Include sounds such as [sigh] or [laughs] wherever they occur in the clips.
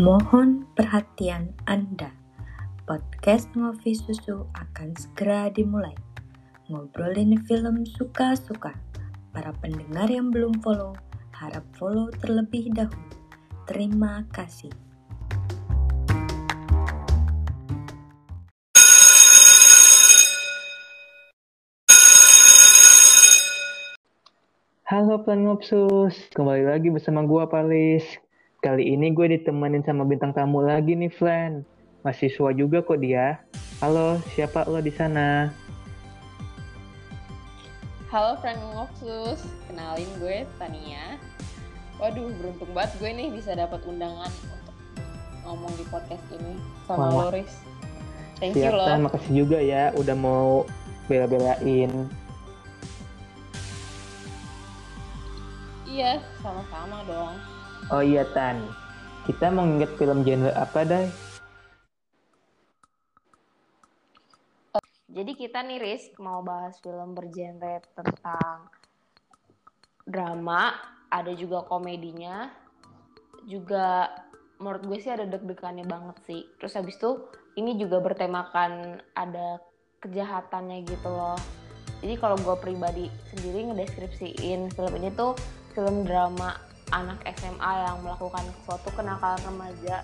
Mohon perhatian Anda. Podcast Ngopi Susu akan segera dimulai. Ngobrolin film suka-suka. Para pendengar yang belum follow, harap follow terlebih dahulu. Terima kasih. Halo Plan Ngopsus, kembali lagi bersama gua Palis. Kali ini gue ditemenin sama bintang tamu lagi nih Flan. Mahasiswa juga kok dia. Halo, siapa lo di sana? Halo Frank Ngopsus, kenalin gue Tania. Waduh, beruntung banget gue nih bisa dapat undangan untuk ngomong di podcast ini sama Wah. Loris. Thank you Siap loh. Tan, makasih juga ya udah mau bela-belain. Iya, sama-sama dong. Oh iya Tan, kita mau nginget film genre apa deh? Jadi kita nih Riz mau bahas film bergenre tentang drama, ada juga komedinya, juga menurut gue sih ada deg-degannya banget sih. Terus habis itu ini juga bertemakan ada kejahatannya gitu loh. Jadi kalau gue pribadi sendiri ngedeskripsiin film ini tuh film drama anak SMA yang melakukan suatu kenakalan remaja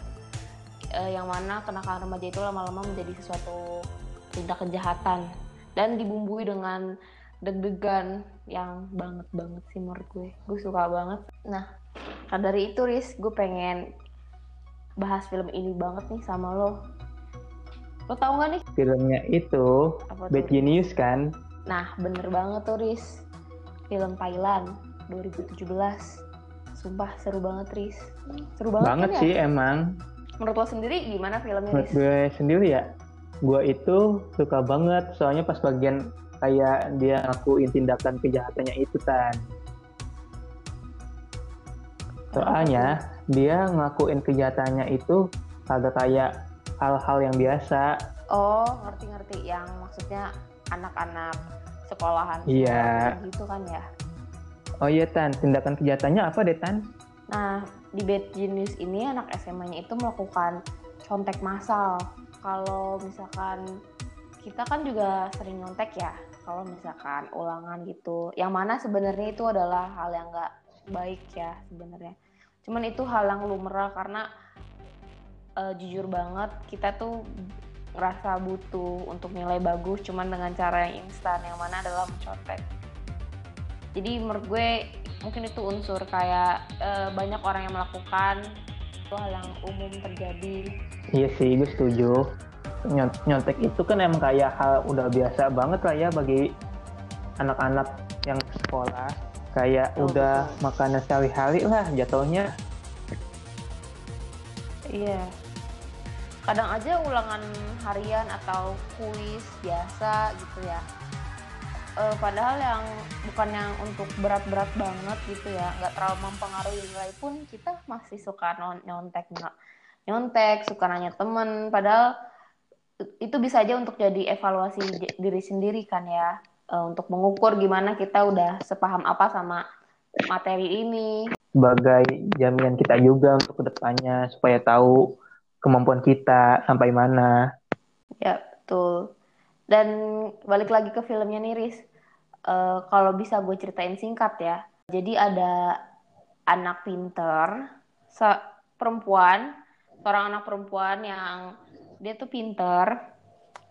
eh, yang mana kenakalan remaja itu lama-lama menjadi sesuatu tindak kejahatan dan dibumbui dengan deg-degan yang banget banget sih menurut gue. Gue suka banget. Nah nah dari itu Riz gue pengen bahas film ini banget nih sama lo. Lo tau gak nih? Filmnya itu apa Bad tuh Genius kan? nah bener banget tuh Riz. Film Thailand 2017 sumpah seru banget Riz seru banget, Banget kan ya sih emang. menurut lo sendiri gimana filmnya Menurut Riz gue sendiri ya, gue itu suka banget soalnya pas bagian kayak dia ngakuin tindakan kejahatannya itu kan. Soalnya dia ngelakuin kejahatannya itu kagak kayak hal-hal yang biasa. Oh, ngerti-ngerti yang maksudnya anak-anak sekolahan Iya. gitu kan ya. Oh iya Tan, tindakan kejahatannya apa deh Tan? Nah, di Bad Genius ini anak SMA-nya itu melakukan contek massal. Kalau misalkan kita kan juga sering nyontek ya, kalau misalkan ulangan gitu. Yang mana sebenarnya itu adalah hal yang nggak baik ya sebenarnya. Cuman itu hal yang lumrah karena eh, jujur banget kita tuh ngerasa butuh untuk nilai bagus cuman dengan cara yang instan yang mana adalah mencontek. Jadi menurut gue mungkin itu unsur kayak eh, banyak orang yang melakukan itu hal yang umum terjadi. Iya sih, gue setuju. Nyon- Nyontek itu kan emang kayak hal udah biasa banget lah ya bagi anak-anak yang sekolah. Kayak Betul, udah makanan sehari-hari lah jatuhnya. Iya. Kadang aja ulangan harian atau kuis biasa gitu ya. Eh, padahal yang bukan yang untuk berat-berat banget gitu ya, nggak terlalu mempengaruhi nilai pun kita masih suka non- nyontek ny- nyontek, suka nanya temen. Padahal itu bisa aja untuk jadi evaluasi diri sendiri kan ya, Eh, untuk mengukur gimana kita udah sepaham apa sama materi ini. Sebagai jaminan kita juga untuk ke depannya supaya tahu kemampuan kita sampai mana. Ya, betul. Dan balik lagi ke filmnya nih, Riz. Eh, kalau bisa gue ceritain singkat ya. Jadi ada anak pinter, se- perempuan, seorang anak perempuan yang dia tuh pinter,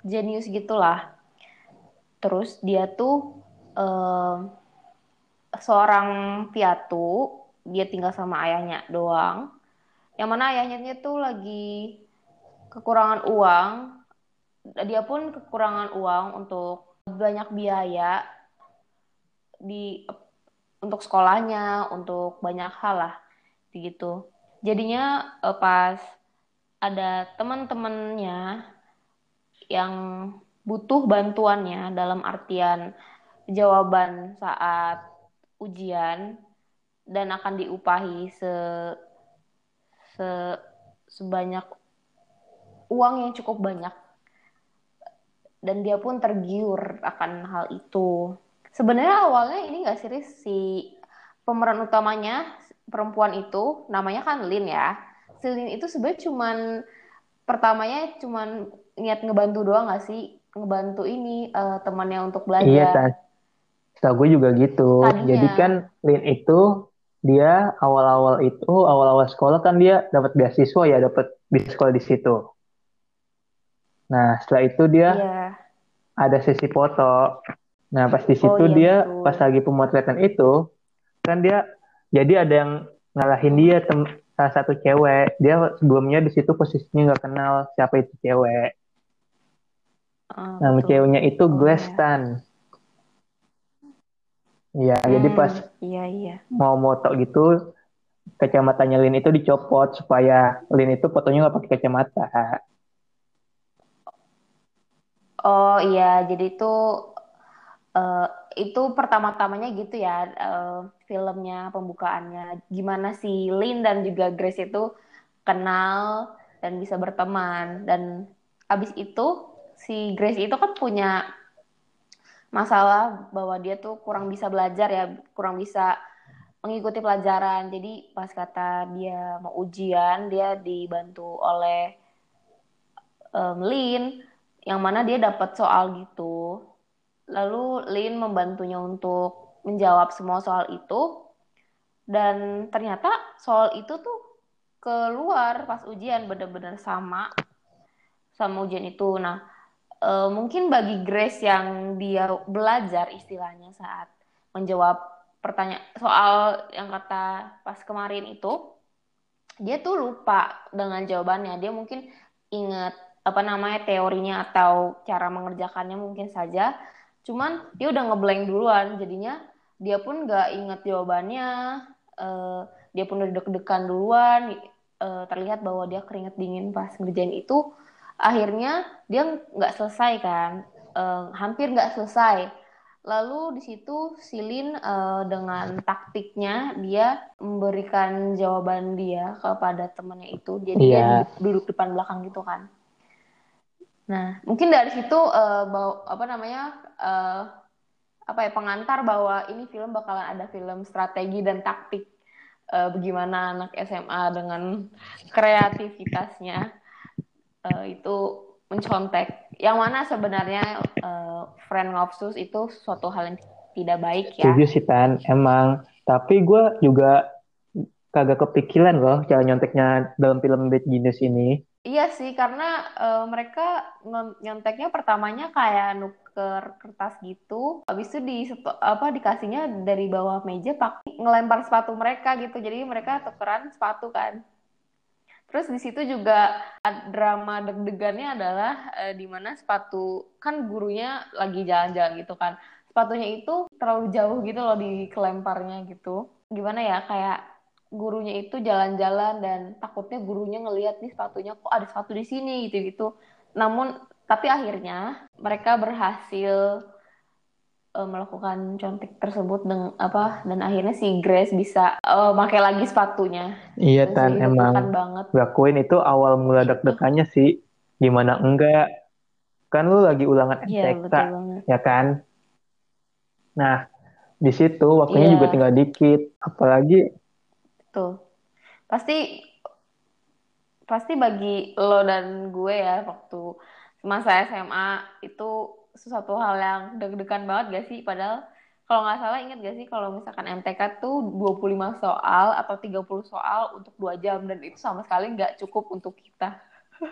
jenius gitulah. Terus dia tuh eh, seorang piatu, dia tinggal sama ayahnya doang. Yang mana ayahnya tuh lagi kekurangan uang dia pun kekurangan uang untuk banyak biaya di untuk sekolahnya, untuk banyak hal lah, gitu. Jadinya eh, pas ada teman-temannya yang butuh bantuannya dalam artian jawaban saat ujian dan akan diupahi se, se sebanyak uang yang cukup banyak dan dia pun tergiur akan hal itu. Sebenarnya awalnya ini nggak sih si pemeran utamanya perempuan itu namanya kan Lin ya. Celine itu sebenarnya cuman pertamanya cuman niat ngebantu doang gak sih ngebantu ini uh, temannya untuk belajar iya setahu gue juga gitu Tadinya. jadi kan Lin itu dia awal-awal itu awal-awal sekolah kan dia dapat beasiswa ya dapat di sekolah di situ nah setelah itu dia yeah. ada sesi foto. Nah pas di situ oh, iya, dia betul. pas lagi pemotretan itu kan dia jadi ada yang ngalahin dia tem salah satu cewek. Dia sebelumnya di situ posisinya nggak kenal siapa itu cewek. Oh, nama betul. ceweknya itu oh, Glestan ya hmm, jadi pas iya iya. mau moto gitu kacamatanya Lin itu dicopot supaya Lin itu fotonya nggak pakai kacamata oh iya. Jadi itu uh, itu pertama-tamanya gitu ya uh, filmnya pembukaannya. Gimana si Lin dan juga Grace itu kenal dan bisa berteman. Dan abis itu si Grace itu kan punya masalah bahwa dia tuh kurang bisa belajar ya kurang bisa mengikuti pelajaran. Jadi pas kata dia mau ujian dia dibantu oleh um, Lin yang mana dia dapat soal gitu Lalu Lin membantunya untuk menjawab semua soal itu. Dan ternyata soal itu tuh keluar pas ujian benar-benar sama sama ujian itu. Nah, e, mungkin bagi Grace yang dia belajar istilahnya saat menjawab pertanyaan soal yang kata pas kemarin itu, dia tuh lupa dengan jawabannya. Dia mungkin ingat apa namanya teorinya atau cara mengerjakannya mungkin saja, cuman dia udah ngeblank duluan. Jadinya dia pun nggak inget jawabannya. Uh, dia pun udah deg-degan duluan. Uh, terlihat bahwa dia keringet dingin pas ngerjain itu. Akhirnya dia nggak selesai kan. Uh, hampir nggak selesai. Lalu di situ Silin uh, dengan taktiknya dia memberikan jawaban dia kepada temannya itu. Jadi yeah. dia duduk, duduk depan belakang gitu kan Nah, mungkin dari situ uh, bau, apa namanya uh, apa ya pengantar bahwa ini film bakalan ada film strategi dan taktik uh, bagaimana anak SMA dengan kreativitasnya uh, itu mencontek. Yang mana sebenarnya uh, friend ngopsus itu suatu hal yang tidak baik ya. Setuju sih Tan, emang. Tapi gue juga kagak kepikiran loh cara nyonteknya dalam film Bad Genius ini. Iya sih, karena uh, mereka nyonteknya pertamanya kayak nuker kertas gitu, habis itu di apa dikasihnya dari bawah meja pak ngelempar sepatu mereka gitu, jadi mereka tukeran sepatu kan. Terus di situ juga drama deg-degannya adalah uh, di mana sepatu kan gurunya lagi jalan-jalan gitu kan, sepatunya itu terlalu jauh gitu loh di kelemparnya gitu. Gimana ya kayak gurunya itu jalan-jalan dan takutnya gurunya ngelihat nih sepatunya kok ada sepatu di sini? gitu gitu namun tapi akhirnya mereka berhasil uh, melakukan contek tersebut dengan apa dan akhirnya si Grace bisa uh, pakai lagi sepatunya. Iya tan emang banget. gakuin itu awal mula deg-degannya sih. Gimana enggak? Kan lu lagi ulangan MTK iya, ya kan? Nah di situ waktunya yeah. juga tinggal dikit. Apalagi Tuh. Pasti pasti bagi lo dan gue ya waktu masa SMA itu sesuatu hal yang deg-degan banget gak sih? Padahal kalau nggak salah inget gak sih kalau misalkan MTK tuh 25 soal atau 30 soal untuk dua jam dan itu sama sekali nggak cukup untuk kita. [laughs]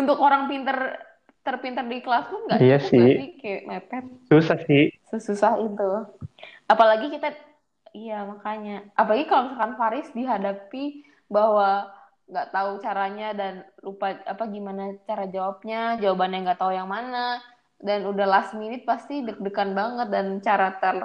untuk orang pinter terpinter di kelas pun nggak iya cukup sih. sih kayak mepet. Susah sih. Sesusah itu. Apalagi kita Iya makanya, apalagi kalau misalkan Faris dihadapi bahwa nggak tahu caranya dan lupa apa gimana cara jawabnya, jawabannya nggak tahu yang mana, dan udah last minute pasti deg-degan banget dan cara ter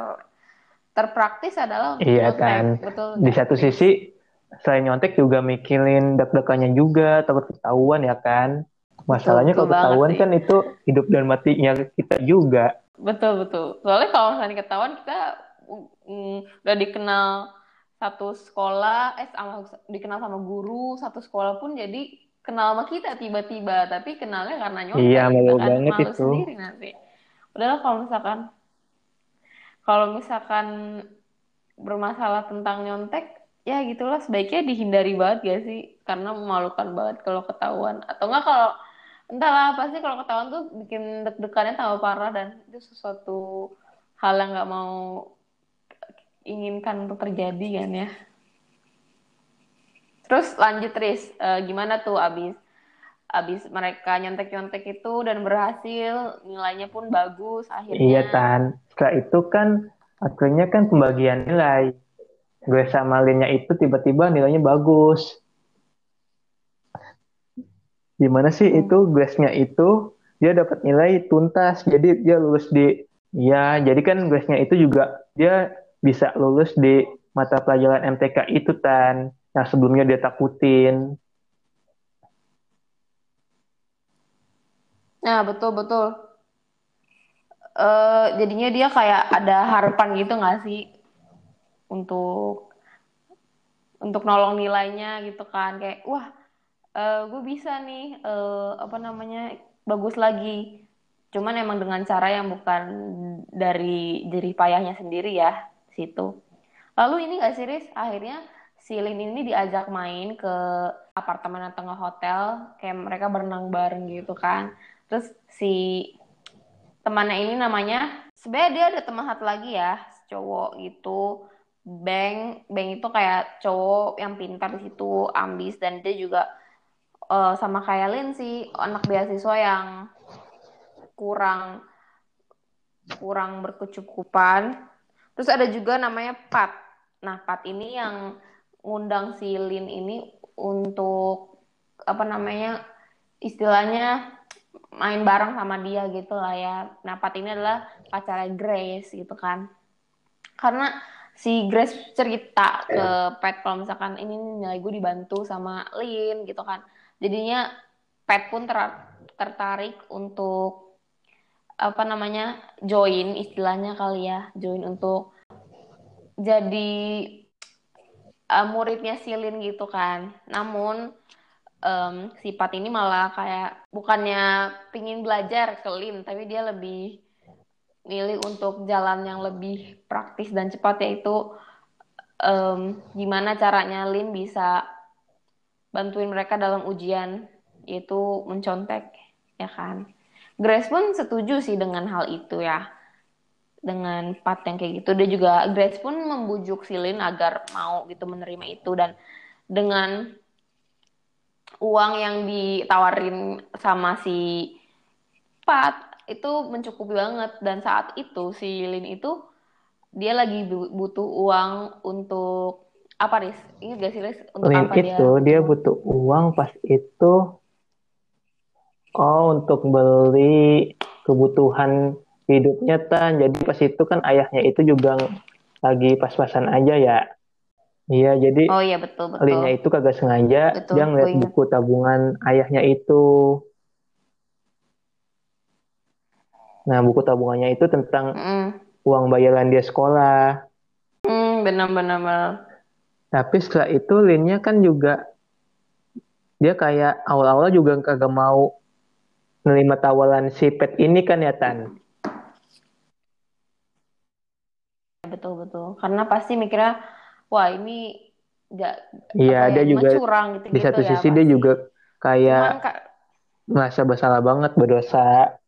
terpraktis adalah iya kan. Betul. Di satu sisi selain nyontek juga mikirin deg-degannya juga takut ketahuan ya kan. Masalahnya betul, kalau ketahuan kan itu hidup dan matinya kita juga. Betul betul. Soalnya kalau misalnya ketahuan kita mm, udah dikenal satu sekolah eh sama dikenal sama guru satu sekolah pun jadi kenal sama kita tiba-tiba. Tapi kenalnya karena nyontek iya malu kan. banget malu itu. sendiri nanti. Udahlah kalau misalkan kalau misalkan bermasalah tentang nyontek ya gitulah. Sebaiknya dihindari banget gak sih? Karena memalukan banget kalau ketahuan. Atau enggak kalau entahlah pasti kalau ketahuan tuh bikin deg-degannya tambah parah dan itu sesuatu hal yang nggak mau inginkan untuk terjadi kan ya. Terus lanjut Tris uh, gimana tuh abis abis mereka nyontek-nyontek itu dan berhasil nilainya pun bagus akhirnya? Iya tan. Setelah itu kan akhirnya kan pembagian nilai. Gue sama Linnya itu tiba-tiba nilainya bagus. Gimana sih hmm. itu grace-nya itu dia dapat nilai tuntas. Jadi dia lulus di ya jadi kan grace-nya itu juga dia bisa lulus di mata pelajaran MTK itu tan yang sebelumnya dia takutin. Nah betul betul. Uh, jadinya dia kayak ada harapan gitu nggak sih untuk untuk nolong nilainya gitu kan? Kayak wah uh, eh, gue bisa nih uh, apa namanya bagus lagi. Cuman emang dengan cara yang bukan dari jerih payahnya sendiri ya situ. Lalu ini gak sih akhirnya si Lin ini diajak main ke apartemen atau nggak hotel kayak mereka berenang bareng gitu kan. Terus si temannya ini namanya sebenarnya dia ada teman satu lagi ya cowok gitu. Bang, Bang itu kayak cowok yang pintar di situ, ambis dan dia juga uh, sama kayak Lin sih, anak beasiswa yang kurang kurang berkecukupan. Terus ada juga namanya Pat. Nah, Pat ini yang ngundang si Lin ini untuk apa namanya istilahnya main bareng sama dia gitu lah ya. Nah, Pat ini adalah pacarnya Grace gitu kan. Karena si Grace cerita ke Pet kalau misalkan ini nilai gue dibantu sama Lin gitu kan jadinya Pet pun ter tertarik untuk apa namanya join istilahnya kali ya join untuk jadi uh, muridnya si Lin gitu kan. Namun um, sifat ini malah kayak bukannya pingin belajar ke Lin tapi dia lebih milih untuk jalan yang lebih praktis dan cepat yaitu um, gimana caranya Lin bisa bantuin mereka dalam ujian yaitu mencontek ya kan Grace pun setuju sih dengan hal itu ya dengan Pat yang kayak gitu dia juga Grace pun membujuk si Lin agar mau gitu menerima itu dan dengan uang yang ditawarin sama si Pat itu mencukupi banget dan saat itu si Lin itu dia lagi butuh uang untuk apa Riz? Ingat gak sih Riz? Untuk Lin apa itu dia? dia butuh uang pas itu oh untuk beli kebutuhan hidupnya tan jadi pas itu kan ayahnya itu juga lagi pas-pasan aja ya iya jadi oh iya betul betul Linnya itu kagak sengaja betul, dia ngeliat buku tabungan ayahnya itu Nah, buku tabungannya itu tentang mm. uang bayaran dia sekolah. Mm, benar-benar. Tapi setelah itu Linnya kan juga dia kayak awal-awal juga kagak mau menerima tawaran si pet ini kan ya Tan. Betul betul. Karena pasti mikirnya wah ini nggak Iya, dia ya, juga curang gitu, di satu ya, sisi pasti. dia juga kayak merasa bersalah banget berdosa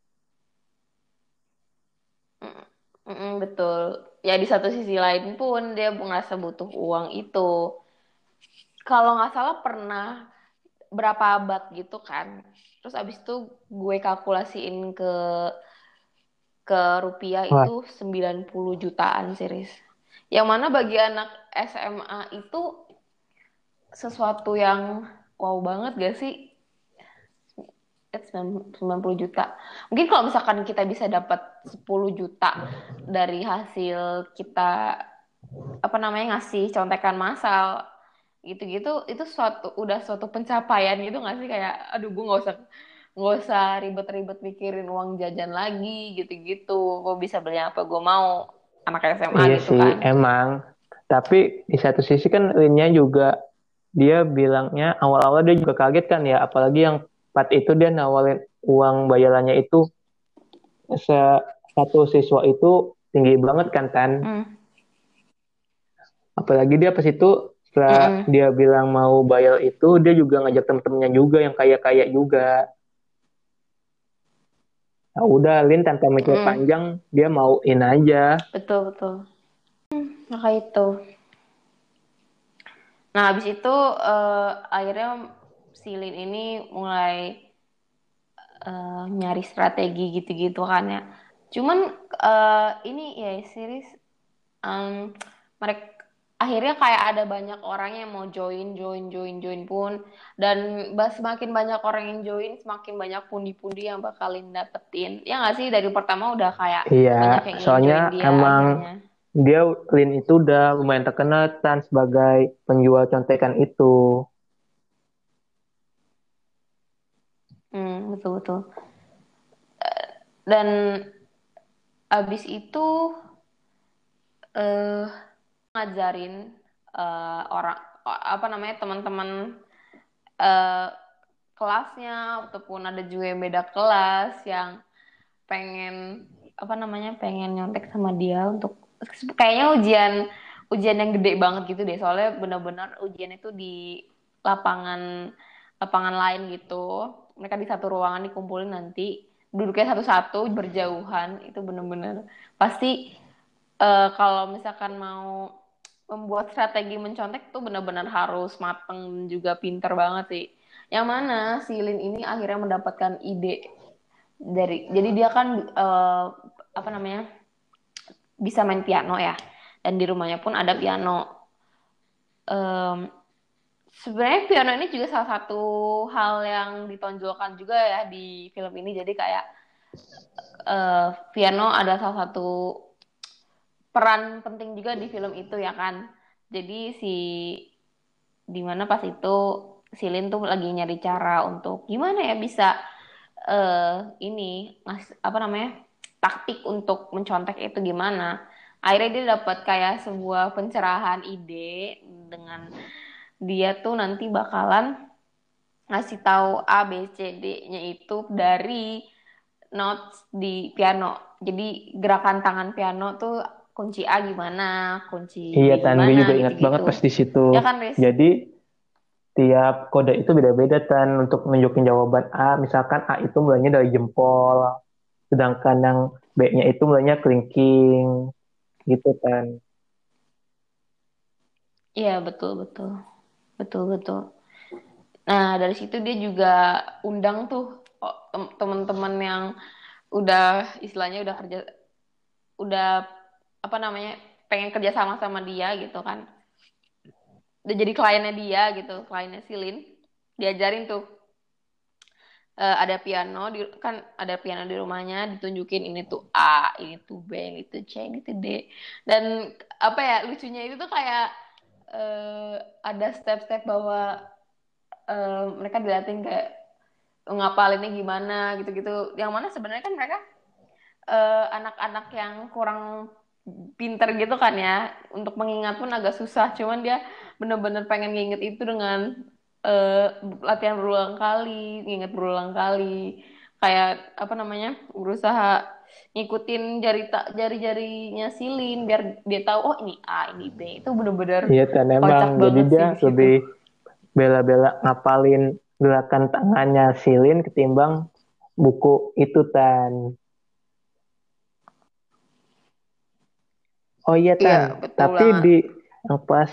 Mm, betul. Ya di satu sisi lain pun dia merasa butuh uang itu. Kalau nggak salah pernah berapa abad gitu kan. Terus abis itu gue kalkulasiin ke ke rupiah Wah. itu 90 jutaan series. Yang mana bagi anak SMA itu sesuatu yang wow banget gak sih? 90 juta. Mungkin kalau misalkan kita bisa dapat 10 juta dari hasil kita apa namanya ngasih contekan massal gitu-gitu itu suatu udah suatu pencapaian gitu nggak sih kayak aduh gue nggak usah nggak usah ribet-ribet mikirin uang jajan lagi gitu-gitu gue bisa beli apa gue mau anak SMA iya gitu sih, kan emang tapi di satu sisi kan Linnya juga dia bilangnya awal-awal dia juga kaget kan ya apalagi yang Pat itu dia nawarin uang bayarannya itu satu siswa itu tinggi banget kan kan. Hmm. Apalagi dia pas itu setelah mm -hmm. dia bilang mau bayar itu dia juga ngajak temen-temennya juga yang kaya-kaya juga. Nah, udah Lin tanpa mikir mm. panjang dia mau in aja. Betul betul. Hmm, maka itu. Nah habis itu uh, akhirnya si Lin ini mulai uh, nyari strategi gitu-gitu kan ya. Cuman uh, ini ya series um, mereka akhirnya kayak ada banyak orang yang mau join join join join pun. Dan semakin banyak orang yang join semakin banyak pundi-pundi yang bakalin dapetin. Ya nggak sih? Dari pertama udah kayak iya yang soalnya dia emang akhirnya. dia Lin itu udah lumayan terkenal kan sebagai penjual contekan itu. Hmm betul betul. Dan abis itu eh uh, ngajarin uh, orang apa namanya teman-teman uh, kelasnya ataupun ada juga yang beda kelas yang pengen apa namanya pengen nyontek sama dia untuk kayaknya ujian ujian yang gede banget gitu deh. Soalnya benar-benar ujian itu di lapangan lapangan lain gitu. Mereka di satu ruangan dikumpulin nanti duduknya satu-satu berjauhan. Itu benar-benar pasti uh, kalau misalkan mau membuat strategi mencontek tuh benar-benar harus mateng juga pinter banget sih. Yang mana si Lin ini akhirnya mendapatkan ide dari jadi dia kan uh, apa namanya bisa main piano ya dan di rumahnya pun ada piano. Um, Sebenarnya piano ini juga salah satu hal yang ditonjolkan juga ya di film ini. Jadi kayak uh, piano ada salah satu peran penting juga di film itu ya kan? Jadi si di mana pas itu Silin tuh lagi nyari cara untuk gimana ya bisa uh, ini mas apa namanya taktik untuk mencontek itu gimana. Akhirnya dia dapat kayak sebuah pencerahan ide dengan dia tuh nanti bakalan ngasih tahu A B C D-nya itu dari notes di piano. Jadi gerakan tangan piano tuh kunci A gimana, kunci Iya, Tan, gue juga ingat gitu, banget pas di situ. Ya kan, Riz? Jadi tiap kode itu beda-beda Tan untuk nunjukin jawaban A. Misalkan A itu mulainya dari jempol, sedangkan yang B-nya itu mulainya kelingking, gitu Tan. Iya, betul, betul. Betul, betul. Nah, dari situ dia juga undang tuh oh, teman-teman yang udah istilahnya udah kerja udah apa namanya pengen kerja sama sama dia gitu kan. Udah jadi kliennya dia gitu kliennya Silin diajarin tuh uh, ada piano di kan ada piano di rumahnya ditunjukin ini tuh A ini tuh B ini tuh C ini tuh D. Dan apa ya lucunya itu tuh kayak uh, ada step-step bahwa uh, mereka dilatih kayak ngapalinnya gimana? gitu-gitu. Yang mana sebenarnya kan mereka anak-anak uh, yang kurang pinter gitu kan ya. Untuk mengingat pun agak susah. Cuman dia bener-bener pengen nginget itu dengan uh, latihan berulang kali nginget berulang kali. Kayak apa namanya berusaha ngikutin jari tak jari-jarinya silin biar dia tahu oh ini A ini B. Itu bener-bener iya kan emang jadi dia lebih bela-bela ngapalin gerakan tangannya silin ketimbang buku itu tan Oh iya Tan, ya, tapi banget. di yang pas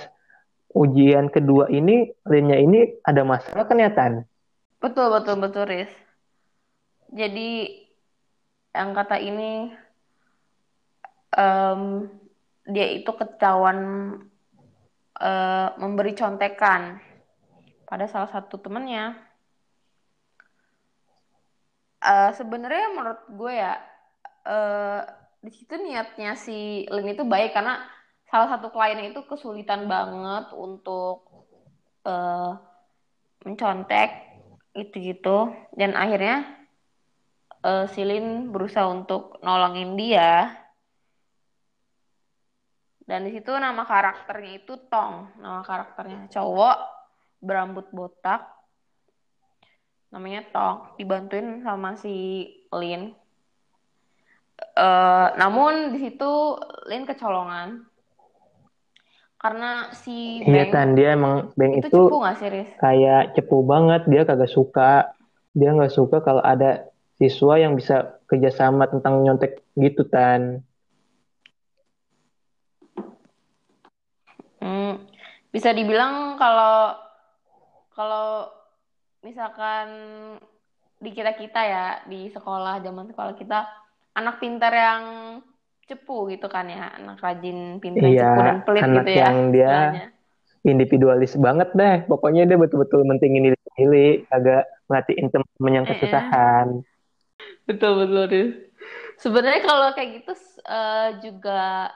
ujian kedua ini lainnya ini ada masalah kan ya? Betul betul betul Riz. Jadi yang kata ini um, dia itu ketahuan uh, memberi contekan pada salah satu temennya. Uh, Sebenarnya menurut gue ya uh, di situ niatnya si Lin itu baik karena salah satu kliennya itu kesulitan banget untuk uh, mencontek itu gitu dan akhirnya uh, si Lin berusaha untuk nolongin dia. Dan di situ nama karakternya itu Tong. Nama karakternya cowok berambut botak namanya Tong. Dibantuin sama si Lin Uh, namun di situ Lin kecolongan. Karena si Iya kan dia emang Beng itu, itu cepu gak sih Riz? kayak cepu banget. Dia kagak suka. Dia nggak suka kalau ada siswa yang bisa kerjasama tentang nyontek gitu tan. Hmm, bisa dibilang kalau kalau misalkan di kita kita ya di sekolah zaman sekolah kita anak pintar yang cepu gitu kan ya anak rajin pintar iya, cepu dan pelit anak gitu ya yang dia individualis banget deh. Pokoknya dia betul-betul mentingin diri sendiri agak ngeliatin temen yang eh. kesusahan. Betul betul Riz. sebenarnya kalau kayak gitu eh, juga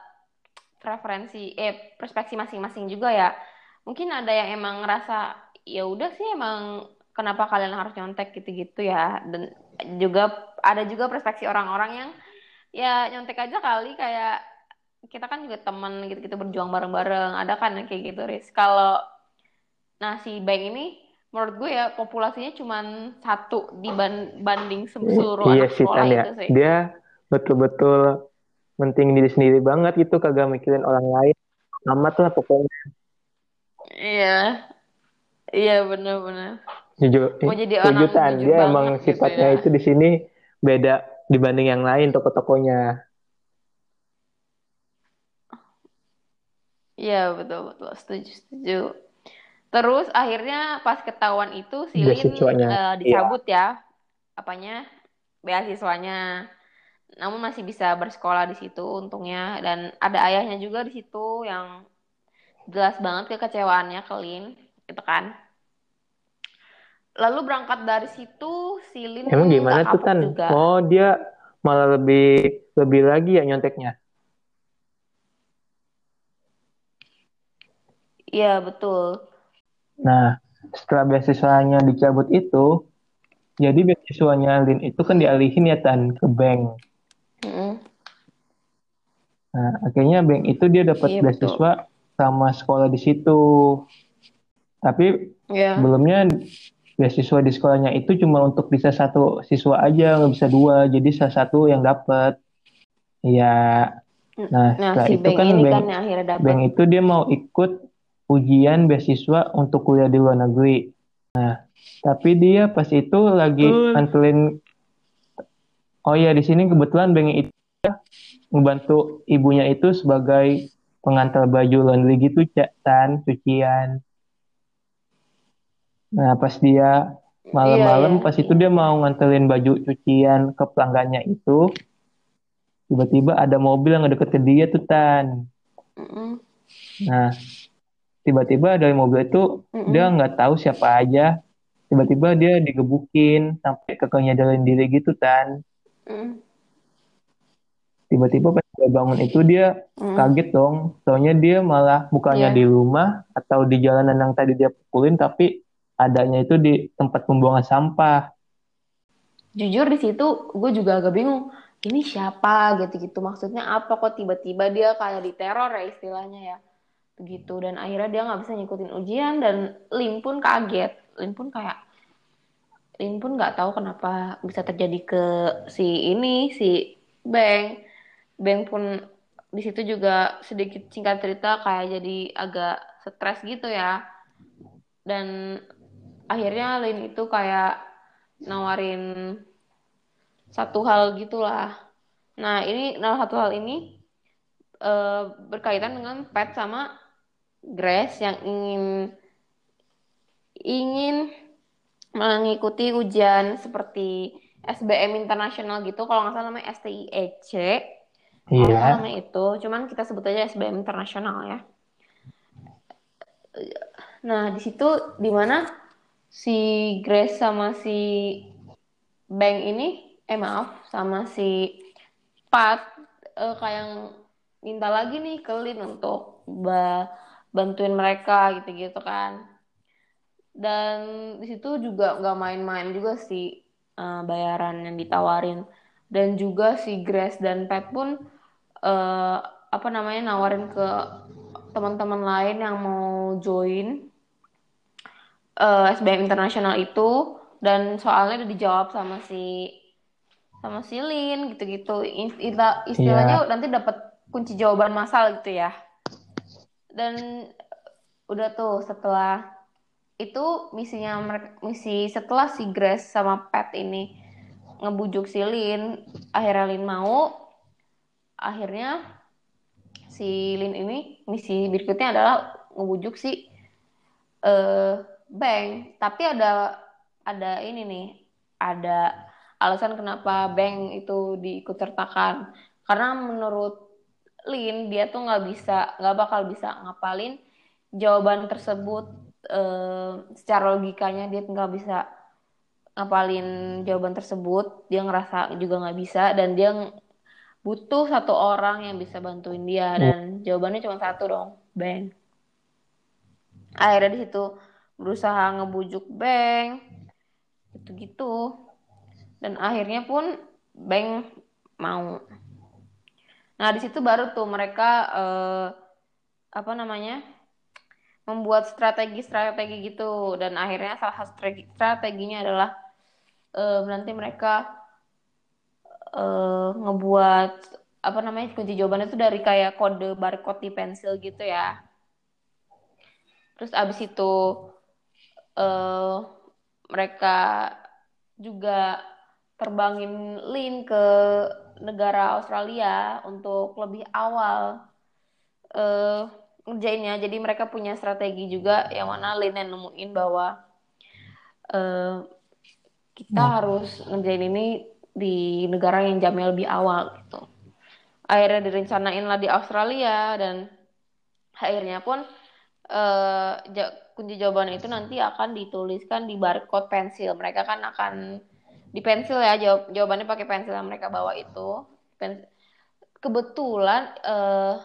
preferensi eh perspektif masing-masing juga ya. Mungkin ada yang emang ngerasa ya udah sih emang kenapa kalian harus nyontek? gitu-gitu ya. Dan juga ada juga perspektif orang-orang yang ya nyontek aja kali kayak kita kan juga temen gitu-gitu berjuang bareng-bareng. Ada kan yang kayak gitu Riz? Kalau nah si Bang ini menurut gue ya populasinya cuma satu dibanding seluruh iya anak sih sekolah tan ya. itu sih. Dia betul-betul mentingin diri sendiri banget itu kagak mikirin orang lain. Amat lah pokoknya. Iya. Iya benar-benar. Jujur mau jadi orang dia emang gitu sifatnya ya. itu di sini beda dibanding yang lain toko-tokonya. Iya betul betul. Setuju setuju. Terus akhirnya pas ketahuan itu si Lin beasiswanya. eh, iya. dicabut ya. Apanya? Beasiswanya. Namun masih bisa bersekolah di situ untungnya. Dan ada ayahnya juga di situ yang jelas banget kekecewaannya ke Lin itu kan. Lalu berangkat dari situ si Lin emang gimana tuh Tan juga. oh dia malah lebih lebih lagi ya nyonteknya Iya betul. nah setelah beasiswanya dicabut itu jadi beasiswanya Lin itu kan dialihin ya Tan ke bank Mm-mm. nah akhirnya bank itu dia dapat Iya betul. beasiswa sama sekolah di situ tapi Iya. sebelumnya beasiswa di sekolahnya itu cuma untuk bisa satu siswa aja nggak bisa dua. Jadi salah satu yang dapat ya nah Nah setelah si itu kan ini bank kan akhirnya bank itu dia mau ikut ujian beasiswa untuk kuliah di luar negeri. Nah tapi dia pas itu lagi Hmm. nganterin oh ya di sini kebetulan bank itu ngebantu ibunya itu sebagai pengantar baju laundry gitu Cak, Tan cucian nah pas dia Iya malam-malam iya. pas itu dia mau nganterin baju cucian ke pelanggannya itu tiba-tiba ada mobil yang deket ke dia tuh Tan Mm-mm. nah tiba-tiba dari mobil itu Mm-mm. dia nggak tahu siapa aja tiba-tiba dia digebukin sampai kakaknya jalan diri gitu Tan Mm-mm. tiba-tiba pas dia bangun itu dia Mm-mm. kaget dong soalnya dia malah bukannya Iya. di rumah atau di jalanan yang tadi dia pukulin tapi adanya itu di tempat pembuangan sampah Jujur di situ gue juga agak bingung. Ini siapa gitu-gitu maksudnya apa kok tiba-tiba dia kayak diteror ya istilahnya ya. Begitu dan akhirnya dia nggak bisa ngikutin ujian dan Lim pun kaget. Lim pun kayak Lim pun nggak tahu kenapa bisa terjadi ke si ini si Beng. Beng pun di situ juga sedikit singkat cerita kayak jadi agak stres gitu ya. Dan akhirnya Lin itu kayak nawarin satu hal gitulah. Nah, ini nah satu hal ini eh, berkaitan dengan pet sama Grace yang ingin ingin mengikuti ujian seperti SBM internasional gitu, kalau nggak salah namanya STIEC. Iya namanya itu, cuman kita sebut aja SBM internasional ya. Nah, di situ di mana si Grace sama si Bang ini, eh maaf, sama si Pat eh, kayak minta lagi nih ke Lin untuk ba- bantuin mereka gitu-gitu kan. Dan di situ juga nggak main-main juga sih eh, bayaran yang ditawarin. Dan juga si Grace dan Pat pun eh, apa namanya nawarin ke teman-teman lain yang mau join eh, SBM internasional itu dan soalnya udah dijawab sama si sama si Lin gitu-gitu. Istilah istilahnya nanti dapat kunci jawaban masal gitu ya. dan udah tuh setelah itu misinya mereka misi setelah si Grace sama Pat ini ngebujuk si Lin akhirnya Lin mau akhirnya si Lin ini misi berikutnya adalah ngebujuk si uh, Bang tapi ada ada ini nih ada alasan kenapa Bang itu diikut sertakan. Karena menurut Lin dia tuh nggak bisa nggak bakal bisa ngapalin jawaban tersebut uh, secara logikanya dia nggak bisa ngapalin jawaban tersebut. Dia ngerasa juga nggak bisa dan dia butuh satu orang yang bisa bantuin dia dan jawabannya cuma satu dong Bang akhirnya di situ berusaha ngebujuk Bang gitu-gitu. Dan akhirnya pun Bang mau. Nah di situ baru tuh mereka uh, apa namanya membuat strategi-strategi gitu. Dan akhirnya salah satu strategi strateginya adalah uh, nanti mereka uh, ngebuat apa namanya kunci jawabannya itu dari kayak kode barcode di pensil gitu ya. Terus abis itu uh, mereka juga terbangin Lin ke negara Australia untuk lebih awal uh, ngerjainnya jadi mereka punya strategi juga yang mana Lin yang nemuin bahwa uh, kita hmm. harus ngerjain ini di negara yang jamnya lebih awal gitu. Akhirnya direncanain lah di Australia dan akhirnya pun uh, kunci jawaban itu nanti akan dituliskan di barcode pensil. Mereka kan akan di pensil ya jawab jawabannya pakai pensil yang mereka bawa itu. Pensil. Kebetulan uh,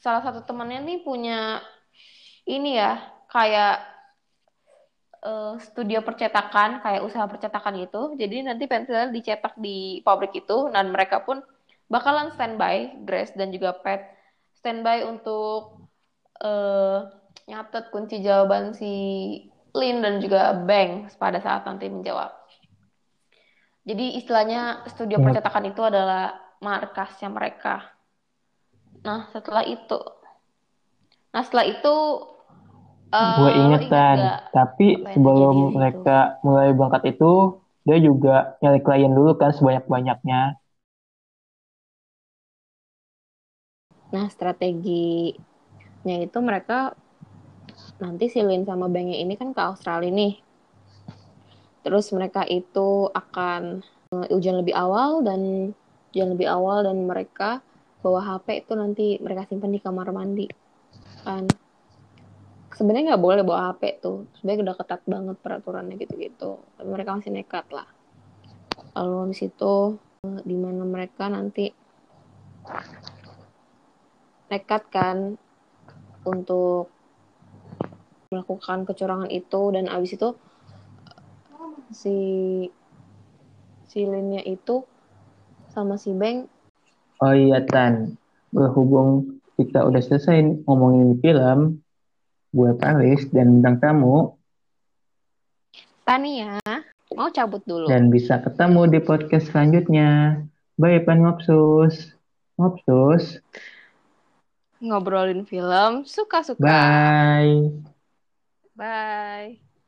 salah satu temannya nih punya ini ya kayak uh, studio percetakan kayak usaha percetakan gitu. Jadi nanti pensilnya dicetak di pabrik itu dan mereka pun bakalan standby Grace dan juga Pat standby untuk uh, nyatet kunci jawaban si Lin dan juga Bank pada saat nanti menjawab. Jadi istilahnya studio percetakan itu adalah markasnya mereka. Nah setelah itu, nah setelah itu Uh, gue ingetan, tapi sebelum mereka itu? mulai berangkat itu, dia juga nyari klien dulu kan sebanyak-banyaknya. Nah, strateginya itu mereka nanti silin sama Bangnya ini kan ke Australia nih. Terus mereka itu akan uh, ujian lebih awal dan ujian lebih awal dan mereka bawa HP itu nanti mereka simpan di kamar mandi. Kan sebenarnya nggak boleh bawa HP tuh sebenarnya udah ketat banget peraturannya gitu-gitu tapi mereka masih nekat lah lalu di situ di mana mereka nanti nekat kan untuk melakukan kecurangan itu dan abis itu si si Linnya itu sama si Beng oh iya Tan. Berhubung kita udah selesai ngomongin film gue Paris dan bintang tamu Tania mau cabut dulu? dan bisa ketemu di podcast selanjutnya. Bye pan ngopsus ngopsus ngobrolin film suka-suka. Bye bye